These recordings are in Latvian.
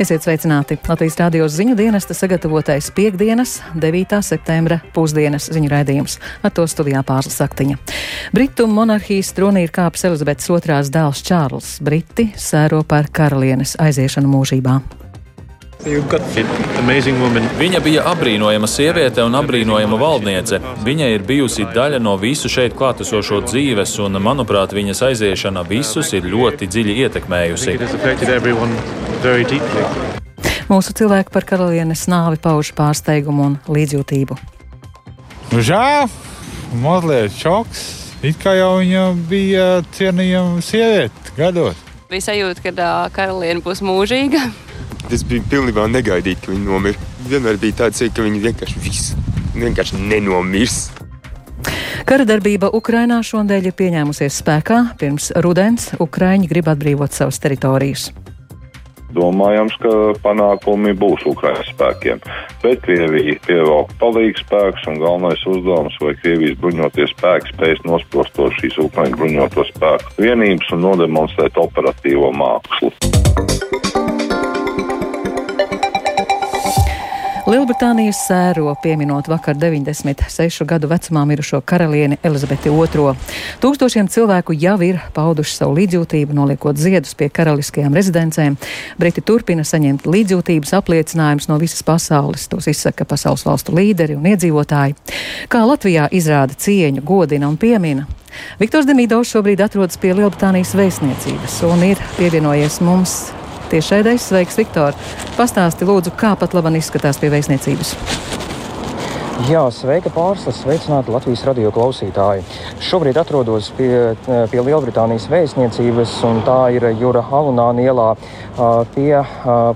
Esiet sveicināti! Latvijas rādio ziņu dienesta sagatavotais piekdienas, 9. septembra pusdienas ziņu raidījums. Ar to studijā pārslas saktiņa. Britu monarhijas tronī ir kāpis Elizabetes otrās dēls Čārls. Briti sēro par karalienes aiziešanu mūžībā. Viņa bija apbrīnojama sieviete un apbrīnojama valdniece. Viņa ir bijusi daļa no visu šeit klātesošo dzīves, un, manuprāt, viņas aiziešana visus ir ļoti dziļi ietekmējusi. Mūsu cilvēki par karalienes nāvi pauž pārsteigumu un līdzjūtību. Žēl, mazliet šoks. It kā jau viņa bija cienījama sieviete gados. Bija sajūta, ka karaliene būs mūžīga. Tas bija pilnībā negaidīti, ka viņi nomira. Vienmēr bija tāds, ka viņi vienkārši visu vienkārši nenomirs. Kara darbība Ukrainā šodien ir pieņēmusies spēkā. Pirms rudens Ukraiņi grib atbrīvot savas teritorijas. Domājams, ka panākumi būs Ukraiņas spēkiem, bet Krievija pievelk palīdzību spēkus un galvenais uzdevums, vai Krievijas bruņoties spēki spēs nosprostot šīs Ukraiņu bruņoto spēku vienības un nodemonstrēt operatīvo mākslu. Lielbritānijas sēro pieminot vakar 96 gadu vecumā mirušo karalieni Elizabeti II. Tūkstošiem cilvēku jau ir pauduši savu līdzjūtību, noliekot ziedus pie karaliskajām rezidencēm. Briti turpina saņemt līdzjūtības apliecinājumus no visas pasaules. Tos izsaka pasaules valstu līderi un iedzīvotāji. Kā Latvijā izrāda cieņu, godina un piemina. Viktors Demidovs šobrīd atrodas pie Lielbritānijas vēstniecības un ir pievienojies mums Tiešraidēs sveiks, Viktor! Pastāsti lūdzu, kā pat labam izskatās pie vēstniecības. Jā, sveika pārslas, sveicināti Latvijas radio klausītāji. Šobrīd atrodos pie, pie Lielbritānijas vēstniecības, un tā ir Jūra Halunāna ielā pie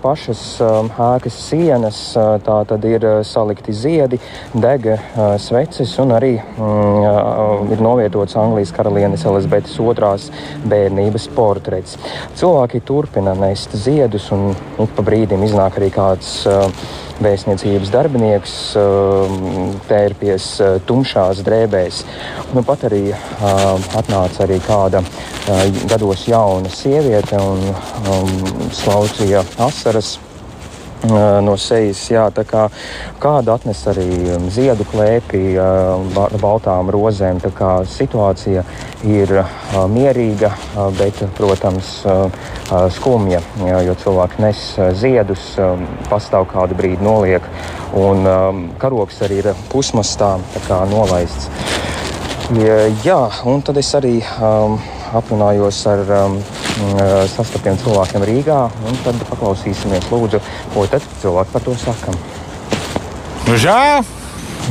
pašas ēkas sienas. Tā tad ir salikti ziedi, dega sveces un arī mm, ir novietots Anglijas karalienes Elizabetes otrās bērnības portrets. Cilvēki turpina nest ziedus, un ik pa brīdim iznāk arī kāds vēstniecības darbinieks tērpies tumšās drēbēs. Nu, pat arī atnāca arī kāda gados jauna sieviete un um, slaucīja asaras no sejas. Jā, kā, kāda atnes arī ziedu klēpī baltām rozēm. Situācija ir mierīga, bet, protams, skumja, jo cilvēki nes ziedus, pastāv kādu brīdi noliek, un karoks arī ir pusmastā nolaists. Jā, un tad es arī um, aprunājos ar um, sastaptiem cilvēkiem Rīgā, un tad paklausīsimies, lūdzu, ko tad cilvēki par to saka. Nu, žēl,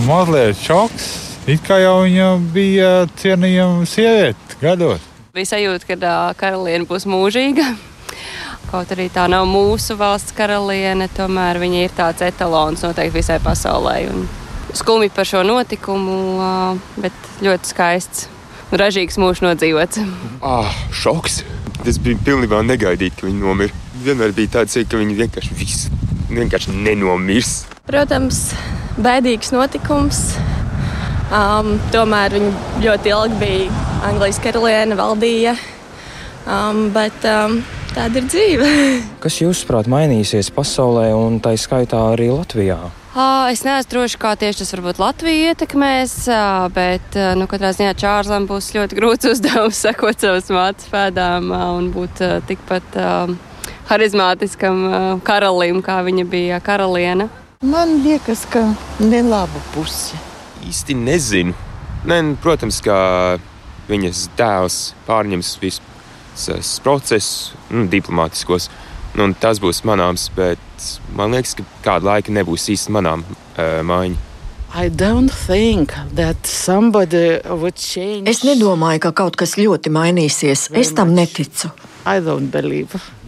mazliet šoks. It kā jau viņa bija cienījama sieviete gados. Bija sajūta, ka uh, karaliene būs mūžīga. Kaut arī tā nav mūsu valsts karaliene, tomēr viņa ir tāds etalons noteikti visai pasaulē. Un skumji par šo notikumu, bet ļoti skaists ražīgs mūžs nodzīvots. Ah, šoks! Tas bija pilnībā negaidīti, ka viņi nomira. Vienmēr bija tāds, ka viņi vienkārši visu vienkārši nenomirs. Protams, bēdīgs notikums. Um, tomēr viņi ļoti ilgi bija Anglijas karaliene, valdīja. Um, bet um, tāda ir dzīve. Kas jūsuprāt mainīsies pasaulē un tā skaitā arī Latvijā? Es neesmu droši, kā tieši tas varbūt Latviju ietekmēs, bet nu, katrā ziņā Čārlim būs ļoti grūts uzdevums sekot savas mātes pēdām un būt tikpat harizmātiskam karalim, kā viņa bija karaliene. Man liekas, ka nelaba puse. Īsti nezinu. Ne, nu, protams, ka viņas tēls pārņems visus procesus, nu, diplomātiskos. Nu, tas būs manāms, bet man liekas, ka kādu laiku nebūs īsti manām uh, mājiņa. Es nedomāju, ka kaut kas ļoti mainīsies. Es tam neticu.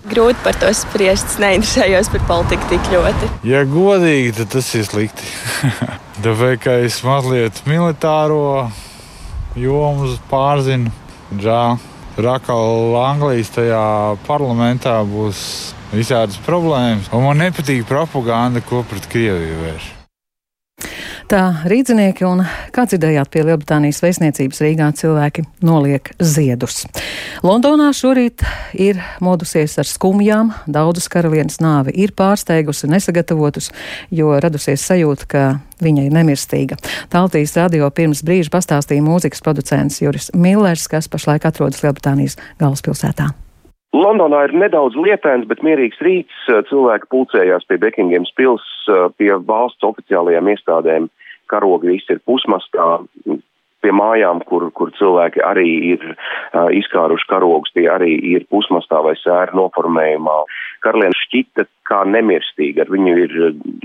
Grūti par to spriest. Es neinteresējos par politiku tik ļoti. Ja godīgi, tad tas ir slikti. Tāpēc, ka es mazliet militāro jomu pārzinu, žēl. Rakala Anglijas tajā parlamentā būs visādas problēmas. Un man nepatīk propaganda, ko pret Krieviju vērš. Tā rīdzinieki un, kā dzirdējāt, pie Lielbritānijas vēstniecības Rīgā cilvēki noliek ziedus. Londonā šorīt ir modusies ar skumjām, daudzus karalienes nāvi ir pārsteigusi nesagatavotus, jo radusies sajūta, ka viņa ir nemirstīga. Taltīs radio pirms brīža pastāstīja mūzikas producents Juris Millers, kas pašlaik atrodas Lielbritānijas galvaspilsētā. Londonā ir nedaudz lietains, bet mierīgs rīts. Cilvēki pulcējās pie Bekingēmas pils, pie valsts oficiālajām iestādēm. Karogi visi ir pusmastā, pie mājām, kur, kur cilvēki arī ir uh, izkāruši karogus, tie arī ir pusmastā vai sēra noformējumā. Karaliene šķita kā nemirstīga, ar viņu ir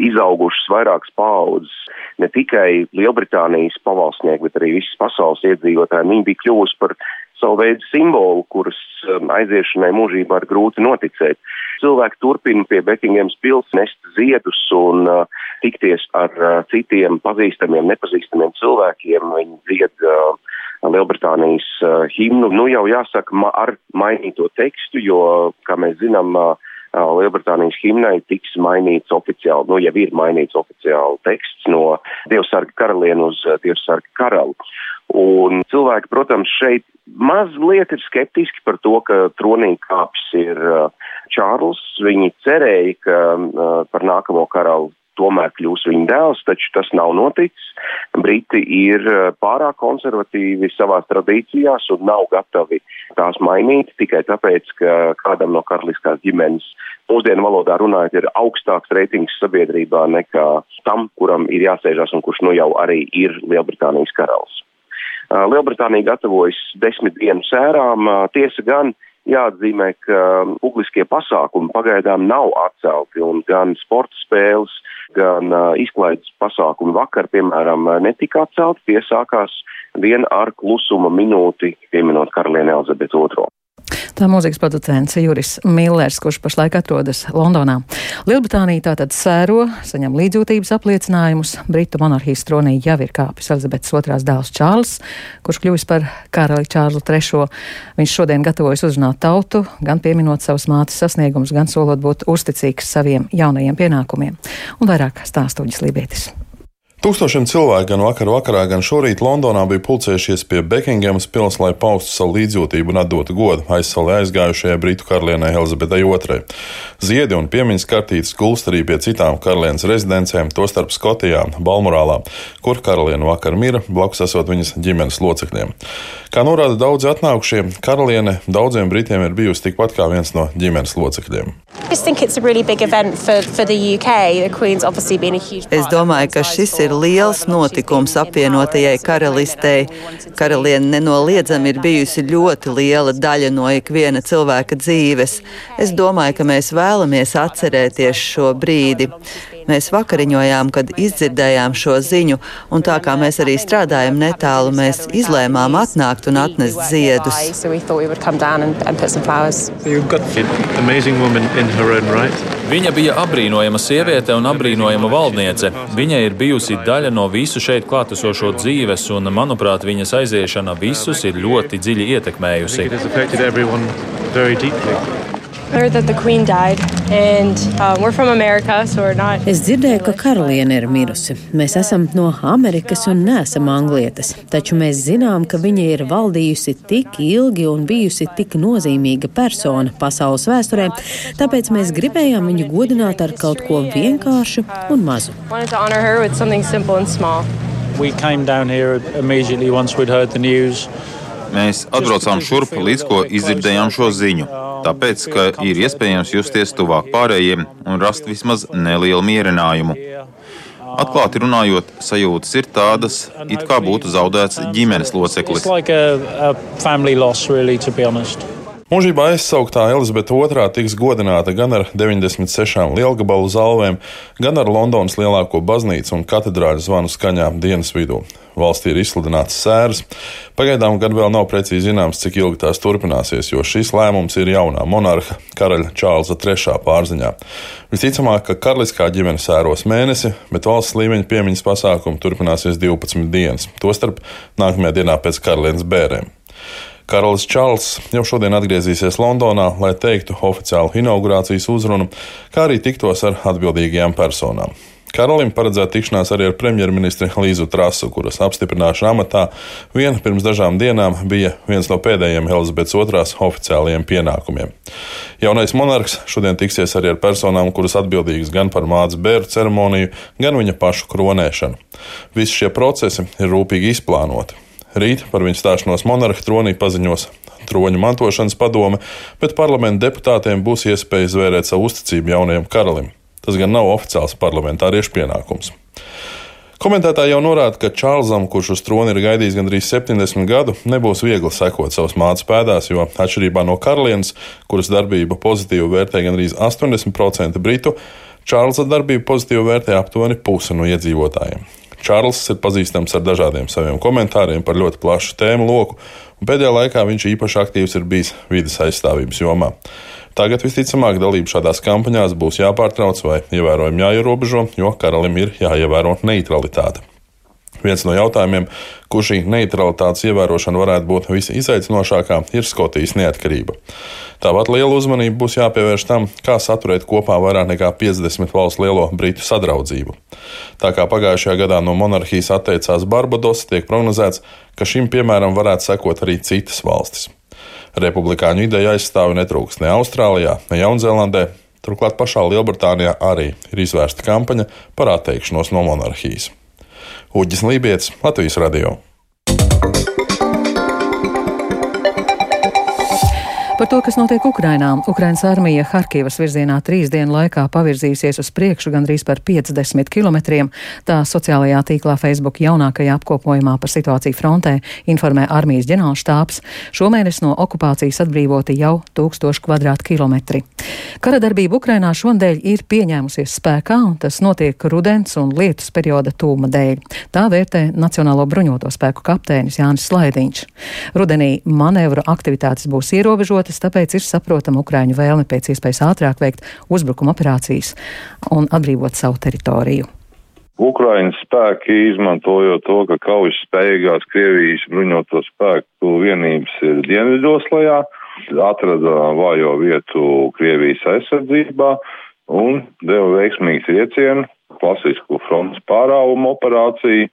izaugušas vairākas paudzes, ne tikai Lielbritānijas pavalsnieki, bet arī visas pasaules iedzīvotāji. Viņa bija kļuvusi par savu veidu simbolu, kuras um, aiziešanai mūžībā ir grūti noticēt. Cilvēki turpina pie Bekingēmas pils nest ziedus un uh, tikties ar uh, citiem pazīstamiem, nepazīstamiem cilvēkiem. Viņi dzied uh, Lielbritānijas uh, himnu, nu jau jāsaka, ma ar mainīto tekstu, jo, kā mēs zinām, uh, Lielbritānijas himnai tiks mainīts oficiāli, nu jau ir mainīts oficiāli teksts no Dievsarga karalienu uz Dievsarga karalu. Un cilvēki, protams, šeit mazliet ir skeptiski par to, ka tronī kāps ir uh, Čārls. Viņi cerēja, ka uh, par nākamo karalu tomēr kļūs viņa dēls, taču tas nav noticis. Briti ir uh, pārāk konservatīvi savās tradīcijās un nav gatavi tās mainīt tikai tāpēc, ka kādam no karaliskās ģimenes mūsdienu valodā runājot ir augstāks reitings sabiedrībā nekā tam, kuram ir jāsēžās un kurš nu jau arī ir Lielbritānijas karalis. Lielbritānija gatavojas desmit dienu sērām. Tiesa gan jāatzīmē, ka publiskie pasākumi pagaidām nav atcelti un gan sporta spēles, gan izklaides pasākumi vakar, piemēram, netika atcelti. Tie sākās vien ar klusuma minūti pieminot karalieni Elizabeti II. Tā mūzikas producents Juris Millers, kurš pašlaik atrodas Londonā. Lielbritānija tātad sēro, saņem līdzjūtības apliecinājumus. Britu monarhijas tronī jau ir kāpis Elizabetes otrās dēls Čārls, kurš kļuvis par karali Čārlu III. Viņš šodien gatavojas uzrunāt tautu, gan pieminot savas mātes sasniegumus, gan solot būt uzticīgs saviem jaunajiem pienākumiem. Un vairāk stāstuģis Lībietis. Tūkstošiem cilvēku gan vakar vakarā, gan šorīt Londonā bija pulcējušies pie Bekingemas pils, lai paustu savu līdzjūtību un atdotu godu aizsalē aizgājušajai britu karalienei Elizabetei II. Ziedi un piemiņas kartītes gulst arī pie citām karalienes rezidencēm, tostarp Skotijā, Balmorālā, kur karaliene vakar mira, blakus esot viņas ģimenes locekļiem. Kā norāda daudzi atnākušie, karaliene daudziem britiem ir bijusi tikpat kā viens no ģimenes locekļiem. Es domāju, ka šis ir liels notikums apvienotajai karalistei. Karaliene nenoliedzami ir bijusi ļoti liela daļa no ikviena cilvēka dzīves. Es domāju, ka mēs vēlamies atcerēties šo brīdi. Mēs vakariņojām, kad izdzirdējām šo ziņu, un tā kā mēs arī strādājam netālu, mēs izlēmām atnākt un atnest ziedus. Viņa bija apbrīnojama sieviete un apbrīnojama valdniece. Viņa ir bijusi daļa no visu šeit klātesošo dzīves, un, manuprāt, viņas aiziešana visus ir ļoti dziļi ietekmējusi. Es dzirdēju, ka karaliene ir mirusi. Mēs esam no Amerikas un neesam anglietes, taču mēs zinām, ka viņa ir valdījusi tik ilgi un bijusi tik nozīmīga persona pasaules vēsturē, tāpēc mēs gribējām viņu godināt ar kaut ko vienkāršu un mazu. We came down here immediately once we'd heard the news. Mēs atbraucām šurp, līdz ko izdzirdējām šo ziņu. Tāpēc, ka ir iespējams justies tuvāk pārējiem un rast vismaz nelielu mierinājumu. Atklāti runājot, sajūtas ir tādas, it kā būtu zaudēts ģimenes loceklis. Mūžībā aizsauktā Elizabete II tiks godināta gan ar 96 lielgabalu zālēm, gan ar Londonas lielāko baznīcu un katedrāļu zvanu skaņām dienas vidū. Valstī ir izsludināts sēras. Pagaidām gan vēl nav precīzi zināms, cik ilgi tās turpināsies, jo šis lēmums ir jaunā monarha, karaļa Čārlza III pārziņā. Visticamāk, ka karaliskā ģimene sēros mēnesi, bet valsts līmeņa piemiņas pasākumi turpināsies 12 dienas, tostarp nākamajā dienā pēc karalienes bērēm. Karalis Čārls jau šodien atgriezīsies Londonā, lai teiktu oficiālu inaugurācijas uzrunu, kā arī tiktos ar atbildīgajām personām. Karalim paredzēta tikšanās arī ar premjerministri Līzu Trasu, kuras apstiprināšana amatā viena pirms dažām dienām bija viens no pēdējiem Elizabetes otrās oficiālajiem pienākumiem. Jaunais monarhs šodien tiksies arī ar personām, kuras atbildīgas gan par mātes bērnu ceremoniju, gan viņa pašu kronēšanu. Visi šie procesi ir rūpīgi izplānoti. Rīt par viņu stāšanos monarha tronī paziņos troņa mantošanas padome, bet parlamenta deputātiem būs iespēja izvērēt savu uzticību jaunajam karalim. Tas gan nav oficiāls parlamentāriešu pienākums. Komentētāji jau norāda, ka Čārlzam, kurš uz troni ir gaidījis gandrīz 70 gadu, nebūs viegli sekot savas mātes pēdās, jo atšķirībā no karalienes, kuras darbību pozitīvi vērtē gandrīz 80% britu, Čārlza darbību pozitīvi vērtē aptuveni puse no iedzīvotājiem. Čārlis ir pazīstams ar dažādiem saviem komentāriem par ļoti plašu tēmu loku, un pēdējā laikā viņš īpaši aktīvs ir bijis vidas aizstāvības jomā. Tagad visticamāk dalība šādās kampaņās būs jāpārtrauc vai ievērojami jāierobežo, jo karalim ir jāievēro neutralitāte. Viens no jautājumiem, kur šī neutralitātes ievērošana varētu būt visizaicinošākā, ir Skotijas neatkarība. Tāpat liela uzmanība būs jāpievērš tam, kā saturēt kopā vairāk nekā 50 valstu lielo britu sadraudzību. Tā kā pagājušajā gadā no monarhijas atteicās Barbados, tiek prognozēts, ka šim piemēram varētu sekot arī citas valstis. Republikāņu ideja aizstāvi netrūks ne Austrālijā, ne Jaunzēlandē. Turklāt pašā Lielbritānijā arī ir izvērsta kampaņa par atteikšanos no monarhijas. Uģis Lībijams, Latvijas Radio. Par to, kas notiek Ukrainā. Ukrainas armija Harkivas virzienā trīs dienu laikā pavirzījusies uz priekšu gandrīz par 50 km. Tā sociālajā tīklā Facebook jaunākajā apkopojumā par situāciju frontē informē armijas ģenerālštāps. Šomēnes no okupācijas atbrīvoti jau 1000 km2. Kara darbība Ukrainā šodien ir pieņēmusies spēkā, un tas notiek rudens un lietus perioda tūma dēļ. Tā vērtē Nacionālo bruņoto spēku kapteinis Jānis Slaidiņš. Rudenī manevru aktivitātes būs ierobežotas citas, tāpēc ir saprotama Ukraiņu vēlme pēc iespējas ātrāk veikt uzbrukuma operācijas un atbrīvot savu teritoriju. Ukraiņas spēki, izmantojot to, ka kaujas spējīgās Krievijas bruņoto spēku vienības ir Dienvidoslajā, atrada vājo vietu Krievijas aizsardzībā un deva veiksmīgu triecienu, klasisku frontes pārāvumu operāciju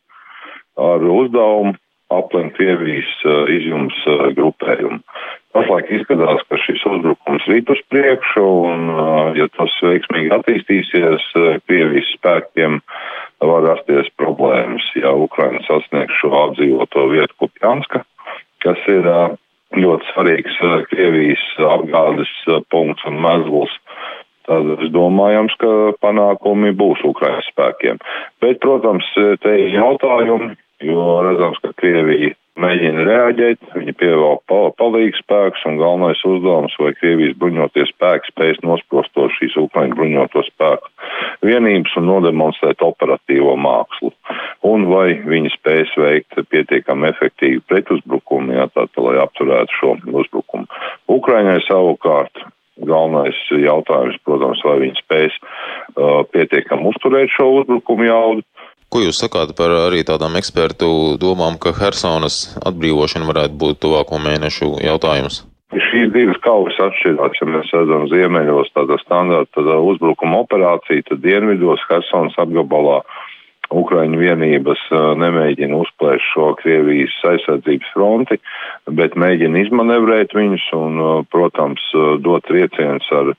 ar uzdevumu aplenkt Krievijas uh, izjums uh, grupējumu. Pašlaik izskatās, ka šis uzbrukums rīt uz priekšu, un, ja tas veiksmīgi attīstīsies, Krievijas spēkiem var rasties problēmas, ja Ukraina sasniegs šo apdzīvoto vietu Kupjanska, kas ir ļoti svarīgs Krievijas apgādes punkts un mezgls. Tad es domājams, ka panākumi būs Ukrainas spēkiem. Bet, protams, te ir jautājumi, jo redzams, ka Krievija mēģina reaģēt, viņi pievelk palīgu spēkus un galvenais uzdevums, vai Krievijas bruņotie spēki spēs nosprostot šīs Ukraiņu bruņoto spēku vienības un nodemonstrēt operatīvo mākslu. Un vai viņi spēs veikt pietiekami efektīvu pretuzbrukumu, jā, tātad, lai apturētu šo uzbrukumu. Ukraiņai savukārt galvenais jautājums, protams, vai viņi spēs uh, pietiekami uzturēt šo uzbrukumu jaudu Ko jūs sakāt par arī tādām ekspertu domām, ka Hersonas atbrīvošana varētu būt tuvāko mēnešu jautājums? Šīs divas kaujas atšķirās, ja mēs redzam ziemeļos tāda standarta uzbrukuma operācija, tad dienvidos Hersonas apgabalā Ukraiņu vienības nemēģina uzplēst šo Krievijas aizsardzības fronti, bet mēģina izmanevrēt viņus un, protams, dot triecienus ar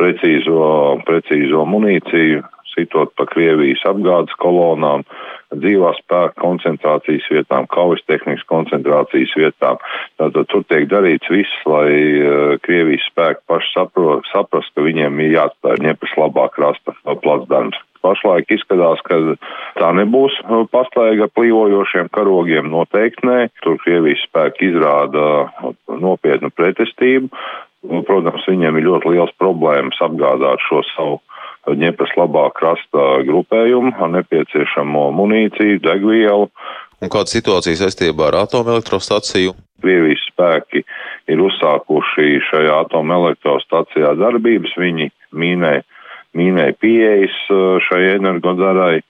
precīzo, precīzo munīciju, sitot pa Krievijas apgādes kolonām, dzīvās spēka koncentrācijas vietām, kaujas tehnikas koncentrācijas vietām. Tātad tur tiek darīts viss, lai uh, Krievijas spēki paši sapro, saprast, ka viņiem ir jāatspēr ņepes labāk rasta placdarms. Pašlaik izskatās, ka tā nebūs uh, paslēga plīvojošiem karogiem, noteikti nē. Tur Krievijas spēki izrāda nopietnu pretestību. Protams, viņiem ir ļoti liels problēmas apgādāt šo savu ņepas labā krasta grupējumu ar nepieciešamo munīciju, degvielu. Un kāda situācija saistībā ar atomelektrostaciju? Krievijas spēki ir uzsākuši šajā atomelektrostacijā darbības. Viņi mīnē, mīnē pieejas uh, šai energodarai,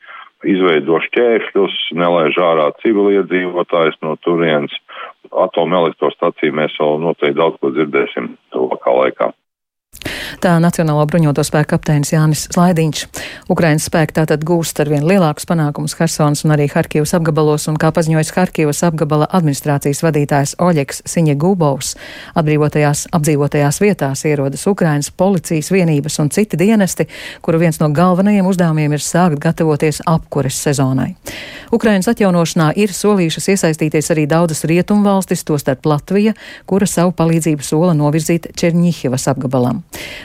izveido šķēršļus, nelaiž ārā civiliedzīvotājs no turienes. Atomelektrostaciju mēs vēl noteikti daudz ko dzirdēsim tuvākā laikā. Tā Nacionālo bruņoto spēku kapteinis Jānis Slaidiņš. Ukrainas spēki tātad gūst ar vien lielākus panākumus Hersonas un arī Harkivas apgabalos, un kā paziņojas Harkivas apgabala administrācijas vadītājs Oļeks Siņa Gubovs, atbrīvotajās apdzīvotajās vietās ierodas Ukrainas policijas vienības un citi dienesti, kuru viens no galvenajiem uzdevumiem ir sākt gatavoties apkures sezonai. Ukrainas atjaunošanā ir solījušas iesaistīties arī daudzas rietumvalstis, tostarp Latvija, kura savu palīdzību sola novirzīt Černihivas apgabalam.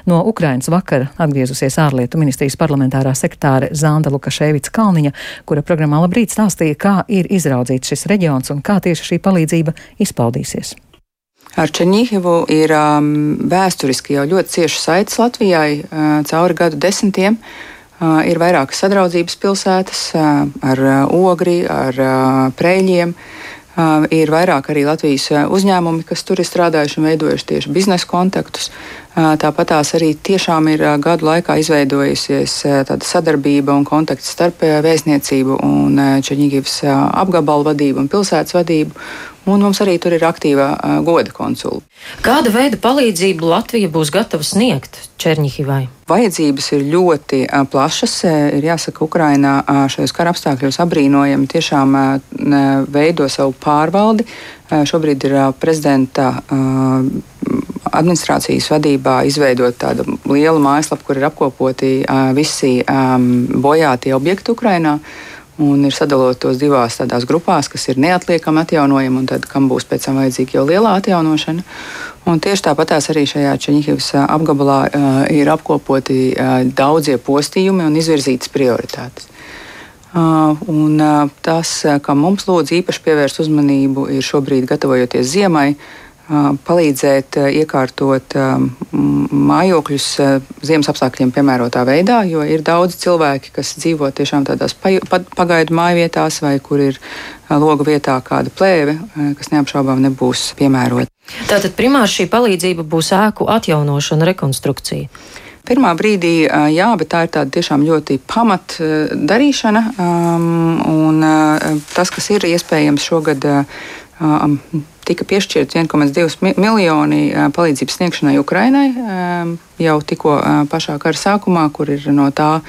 No Ukrainas vakara atgriezusies ārlietu ministrijas parlamentārā sektāre Zanda Lukaševica Kalniņa, kura programmā labrīt stāstīja, kā ir izraudzīts šis reģions un kā tieši šī palīdzība izpaudīsies. Ar Černihivu ir um, vēsturiski jau ļoti cieši saites Latvijai uh, cauri gadu desmitiem. Uh, ir vairākas sadraudzības pilsētas uh, ar uh, ogri, ar uh, prēļiem. Uh, ir vairāk arī Latvijas uh, uzņēmumi, kas tur ir strādājuši un veidojuši tieši biznesa kontaktus. Tāpat tās arī tiešām ir gadu laikā izveidojusies tāda sadarbība un kontakts starp vēstniecību un Černiģivas uh, apgabalu vadību un pilsētas vadību un mums arī tur ir aktīva goda konsula. Kāda veida palīdzību Latvija būs gatava sniegt Černihivai? Vajadzības ir ļoti plašas. Ir jāsaka, Ukrainā šajos kara apstākļos apbrīnojami tiešām veido savu pārvaldi. Šobrīd ir prezidenta administrācijas vadībā izveidot tādu lielu mājaslapu, kur ir apkopoti visi bojātie objekti Ukrainā. Uh, un ir sadalot tos divās tādās grupās, kas ir neatliekami atjaunojami, un tad, kam būs pēc tam vajadzīga jau lielā atjaunošana. Un tieši tāpatās arī šajā Čeņķis apgabalā uh, ir apkopoti uh, daudzie postījumi un izvirzītas prioritātes. Uh, un, uh, tas, kam mums lūdzu īpaši pievērst uzmanību, ir šobrīd gatavojoties ziemai, palīdzēt iekārtot mājokļus ziemas apstākļiem piemērotā veidā, jo ir daudz cilvēki, kas dzīvo tiešām tādās pagaidu mājvietās vai kur ir logu vietā kāda plēve, kas neapšaubām nebūs piemērota. Tātad primāri šī palīdzība būs ēku atjaunošana, rekonstrukcija. Pirmā brīdī, jā, bet tā ir tāda tiešām ļoti pamat darīšana. Un tas, kas ir iespējams šogad tika piešķirts 1,2 miljoni palīdzības sniegšanai Ukrainai jau tikko pašā kara sākumā, kur ir no tā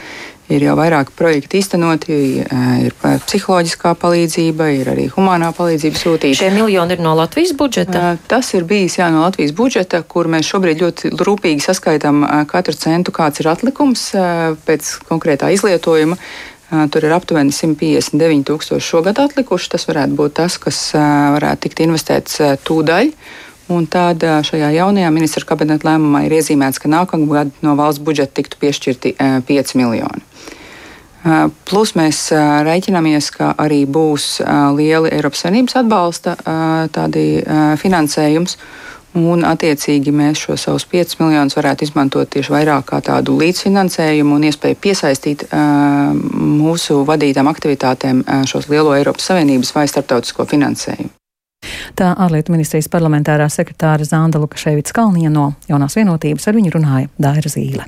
ir jau vairāki projekti īstenoti, ir psiholoģiskā palīdzība, ir arī humanā palīdzība sūtīta. Šie miljoni ir no Latvijas budžeta? Tas ir bijis jā, no Latvijas budžeta, kur mēs šobrīd ļoti rūpīgi saskaitām katru centu, kāds ir atlikums pēc konkrētā izlietojuma. Tur ir aptuveni 159 tūkstoši šogad atlikuši. Tas varētu būt tas, kas varētu tikt investēts tūdaļ. Un tad šajā jaunajā ministra kabineta lēmumā ir iezīmēts, ka nākamā gada no valsts budžeta tiktu piešķirti 5 miljoni. Plus mēs reiķinamies, ka arī būs lieli Eiropas Savienības atbalsta tādi finansējums. Un, attiecīgi, mēs šo savus 5 miljonus varētu izmantot tieši vairāk kā tādu līdzfinansējumu un iespēju piesaistīt uh, mūsu vadītām aktivitātēm uh, šos lielo Eiropas Savienības vai starptautisko finansējumu. Tā ārlietu ministrijas parlamentārā sekretāra Zanda Lukaševica Kalniņa no jaunās vienotības ar viņu runāja Daira Zīle.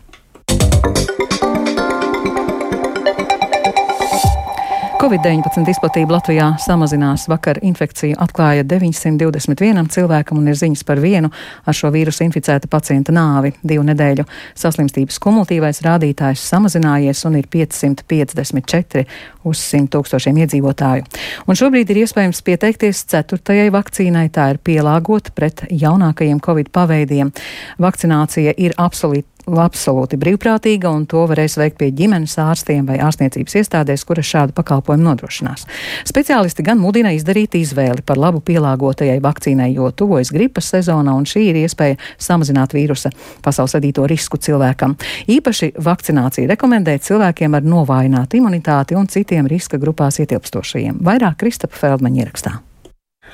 Covid-19 izplatība Latvijā samazinās. Vakar infekciju atklāja 921 cilvēkam un ir ziņas par vienu ar šo vīrusu inficēta pacienta nāvi. Divu nedēļu saslimstības kumulatīvais rādītājs samazinājies un ir 554 uz 100 tūkstošiem iedzīvotāju. Un šobrīd ir iespējams pieteikties ceturtajai vakcīnai. Tā ir pielāgota pret jaunākajiem Covid paveidiem. Vakcinācija ir absolūti absolūti brīvprātīga, un to varēs veikt pie ģimenes ārstiem vai ārstniecības iestādēs, kuras šādu pakalpojumu nodrošinās. Speciālisti gan mudina izdarīt izvēli par labu pielāgotajai vakcīnai, jo tuvojas gripas sezona, un šī ir iespēja samazināt vīrusa pasaules radīto risku cilvēkam. Īpaši vakcinācija rekomendē cilvēkiem ar novājinātu imunitāti un citiem riska grupās ietilpstošajiem. Vairāk Kristapa Feldmaņa ierakstā.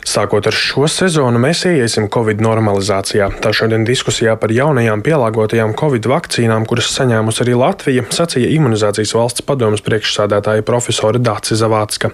Sākot ar šo sezonu, mēs ieiesim Covid normalizācijā. Tā šodien diskusijā par jaunajām pielāgotajām Covid vakcīnām, kuras saņēmusi arī Latvija, sacīja imunizācijas valsts padomas priekšsādātāja profesora Dācis Zavācka.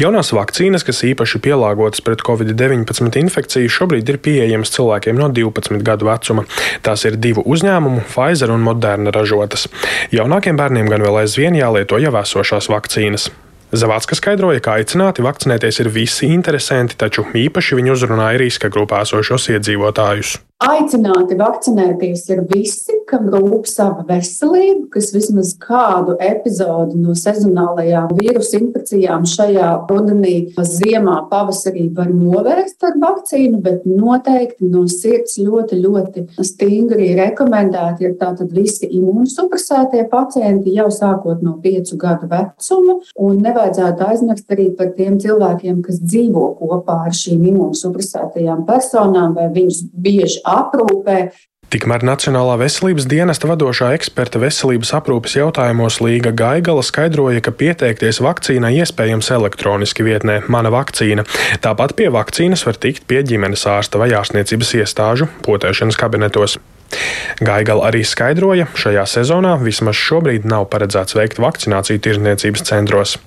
Jaunās vakcīnas, kas īpaši pielāgotas pret Covid-19 infekciju, šobrīd ir pieejamas cilvēkiem no 12 gadu vecuma. Tās ir divu uzņēmumu, Pfizer un Moderna ražotas. Jaunākiem bērniem gan vēl aizvien jālieto jau esošās vakcīnas. Zavācka skaidroja, ka aicināti vakcinēties ir visi interesanti, taču īpaši viņi uzrunāja riska grupā esošos iedzīvotājus. Aicināti vakcinēties ir visi kam rūp sava veselība, kas vismaz kādu epizodi no sezonālajām vīrusu infekcijām šajā rudenī, ziemā, pavasarī var novērst ar vakcīnu, bet noteikti no sirds ļoti, ļoti stingri rekomendēti ir tātad visi imūnsupresētie pacienti jau sākot no piecu gadu vecuma, un nevajadzētu aizmirst arī par tiem cilvēkiem, kas dzīvo kopā ar šīm imūnsupresētajām personām vai viņus bieži aprūpē. Tikmēr Nacionālā veselības dienesta vadošā eksperta veselības aprūpes jautājumos Līga Gaigala skaidroja, ka pieteikties vakcīnai iespējams elektroniski vietnē Mana vakcīna. Tāpat pie vakcīnas var tikt pie ģimenes ārsta vai ārstniecības iestāžu potēšanas kabinetos. Gaigala arī skaidroja, šajā sezonā vismaz šobrīd nav paredzēts veikt vakcināciju tirzniecības centros.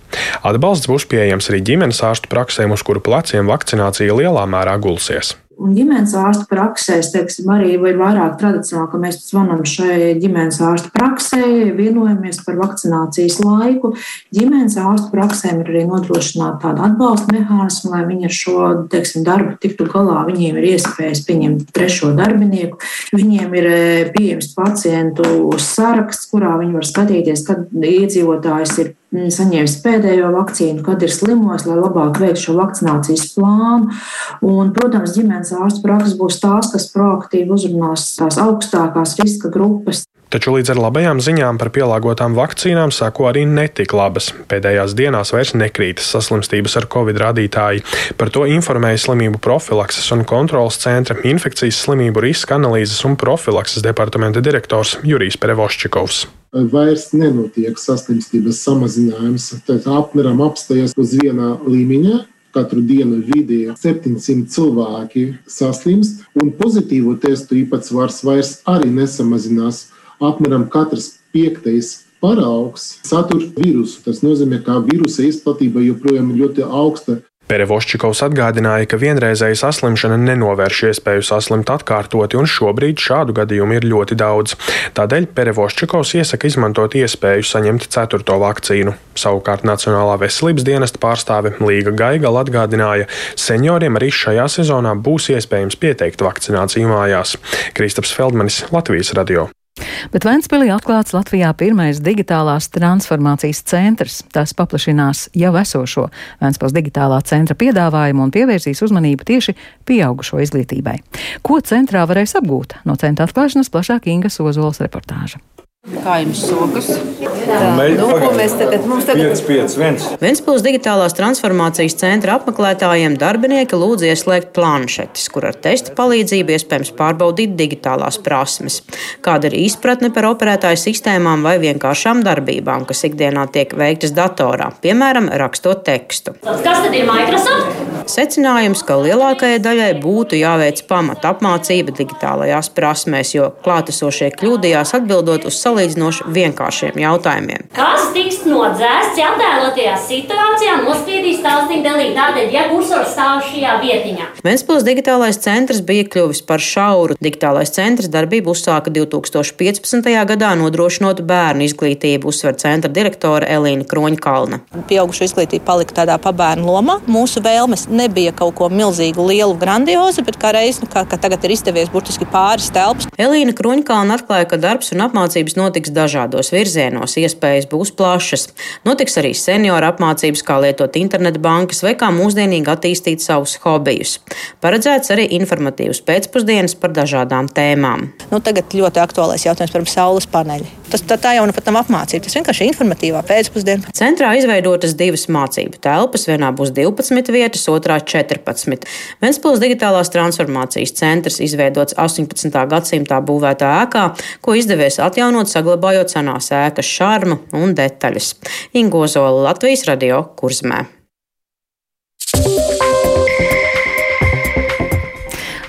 Atbalsts būs pieejams arī ģimenes ārstu praksēm, uz kuru pleciem vakcinācija lielā mērā gulsies. Un ģimenes ārsta praksēs, teiksim, arī ir vairāk tradicionāli, ka mēs zvanām šai ģimenes ārsta praksē, vienojamies par vakcinācijas laiku. Ģimenes ārsta praksēm ir arī nodrošināta tāda atbalsta mehānisma, lai viņi ar šo teiksim, darbu tiktu galā. Viņiem ir iespējas pieņemt trešo darbinieku, viņiem ir e, pieejams pacientu saraksts, kurā viņi var skatīties, kad iedzīvotājs ir saņēmis pēdējo vakcīnu, kad ir slimos, lai labāk veiktu šo vakcinācijas plānu. Un, protams, ģimenes ārsta prakses būs tās, kas proaktīvi uzrunās tās augstākās riska grupas. Taču līdz ar labajām ziņām par pielāgotām vakcīnām sako arī netik labas. Pēdējās dienās vairs nekrītas saslimstības ar covid rādītāji. Par to informēja slimību profilakses un kontrolas centra infekcijas slimību riska analīzes un profilakses departamenta direktors Jurijs Perevoščikovs vairs nenotiek saslimstības samazinājums. Tad apmēram apstājas uz viena līmeņa. Katru dienu vidēji 700 cilvēki saslimst, un pozitīvo testu īpatsvars vairs arī nesamazinās. Apmēram katrs piektais paraugs satur vīrusu. Tas nozīmē, ka vīrusa izplatība joprojām ir ļoti augsta. Perevoščikovs atgādināja, ka vienreizēja saslimšana nenovērš iespēju saslimt atkārtoti, un šobrīd šādu gadījumu ir ļoti daudz. Tādēļ Perevoščikovs iesaka izmantot iespēju saņemt ceturto vakcīnu. Savukārt Nacionālā veselības dienesta pārstāve Līga Gaigala atgādināja, senioriem arī šajā sezonā būs iespējams pieteikt vakcināciju mājās. Kristaps Feldmanis, Latvijas radio. Bet Ventspēlī atklāts Latvijā pirmais digitālās transformācijas centrs. Tas paplašinās jau esošo Ventspēles digitālā centra piedāvājumu un pievērsīs uzmanību tieši pieaugušo izglītībai. Ko centrā varēs apgūt? No centra atklāšanas plašāk Inga Sozols reportāža. Kā jums sokas? Nu, mēs tagad mums tagad? 5, 5, 1. Ventspils digitālās transformācijas centra apmeklētājiem darbinieki lūdz ieslēgt planšetes, kur ar testa palīdzību iespējams pārbaudīt digitālās prasmes. Kāda ir izpratne par operētāju sistēmām vai vienkāršām darbībām, kas ikdienā tiek veiktas datorā, piemēram, rakstot tekstu. Kas tad ir Microsoft? Secinājums, ka lielākajai daļai būtu jāveic pamata apmācība digitālajās prasmēs, jo klātesošie kļūdījās atbildot uz savu salīdzinoši vienkāršiem jautājumiem. Kas tiks nodzēsts, ja attēlotajā situācijā nospiedīs tālstīm delīt? Tātad, ja kursors stāv šajā vietiņā. Ventspils digitālais centrs bija kļuvis par šauru. Digitālais centrs darbību uzsāka 2015. gadā, nodrošinot bērnu izglītību, uzsver centra direktore Elīna Kroņkalna. Pieaugušo izglītība palika tādā pabērnu lomā. Mūsu vēlmes nebija kaut ko milzīgu, lielu, grandiozu, bet kā reiz, nu, kā, kā tagad ir izdevies burtiski pāris telpas. Elīna Kroņkalna atklāja, ka darbs un apmācības notiks dažādos virzienos, iespējas būs plašas. Notiks arī senioru apmācības, kā lietot internetu bankas vai kā mūsdienīgi attīstīt savus hobijus. Paredzēts arī informatīvs pēcpusdienas par dažādām tēmām. Nu, tagad ļoti aktuālais jautājums par saules paneļi. Tas tā, tā jau nu pat nav apmācība, tas vienkārši ir informatīvā pēcpusdiena. Centrā izveidotas divas mācību telpas, vienā būs 12 vietas, otrā 14. Ventspils digitālās transformācijas centrs izveidots 18. gadsimtā būvētā ēkā, ko izdevies atjaunot saglabājot senās ēkas šarmu un detaļas. Ingozola Latvijas radio kurzmē.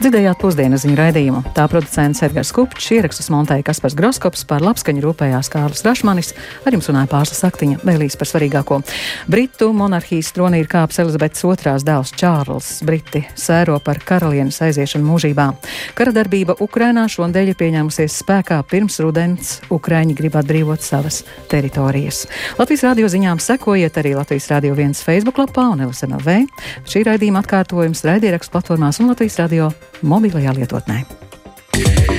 Dzirdējāt pusdienas ziņu raidījumu. Tā producents Edgars Kupčs, ierakstus montēja Kaspars Groskops, par labskaņu rūpējās Kārlis Rašmanis, ar jums runāja pārslas saktiņa, vēlīs par svarīgāko. Britu monarhijas tronī ir kāps Elizabetes otrās dēls Čārls. Briti sēro par karalienes aiziešanu mūžībā. Kara darbība Ukrainā šodien ir pieņēmusies spēkā pirms rudens. Ukraiņi grib atbrīvot savas teritorijas. Latvijas radio ziņām sekojiet arī Latvijas radio viens Facebook lapā un LSMLV. Šī raidījuma atkārtojums raidierakstu platformās un Latvijas radio mobilajā lietotnē. Yeah.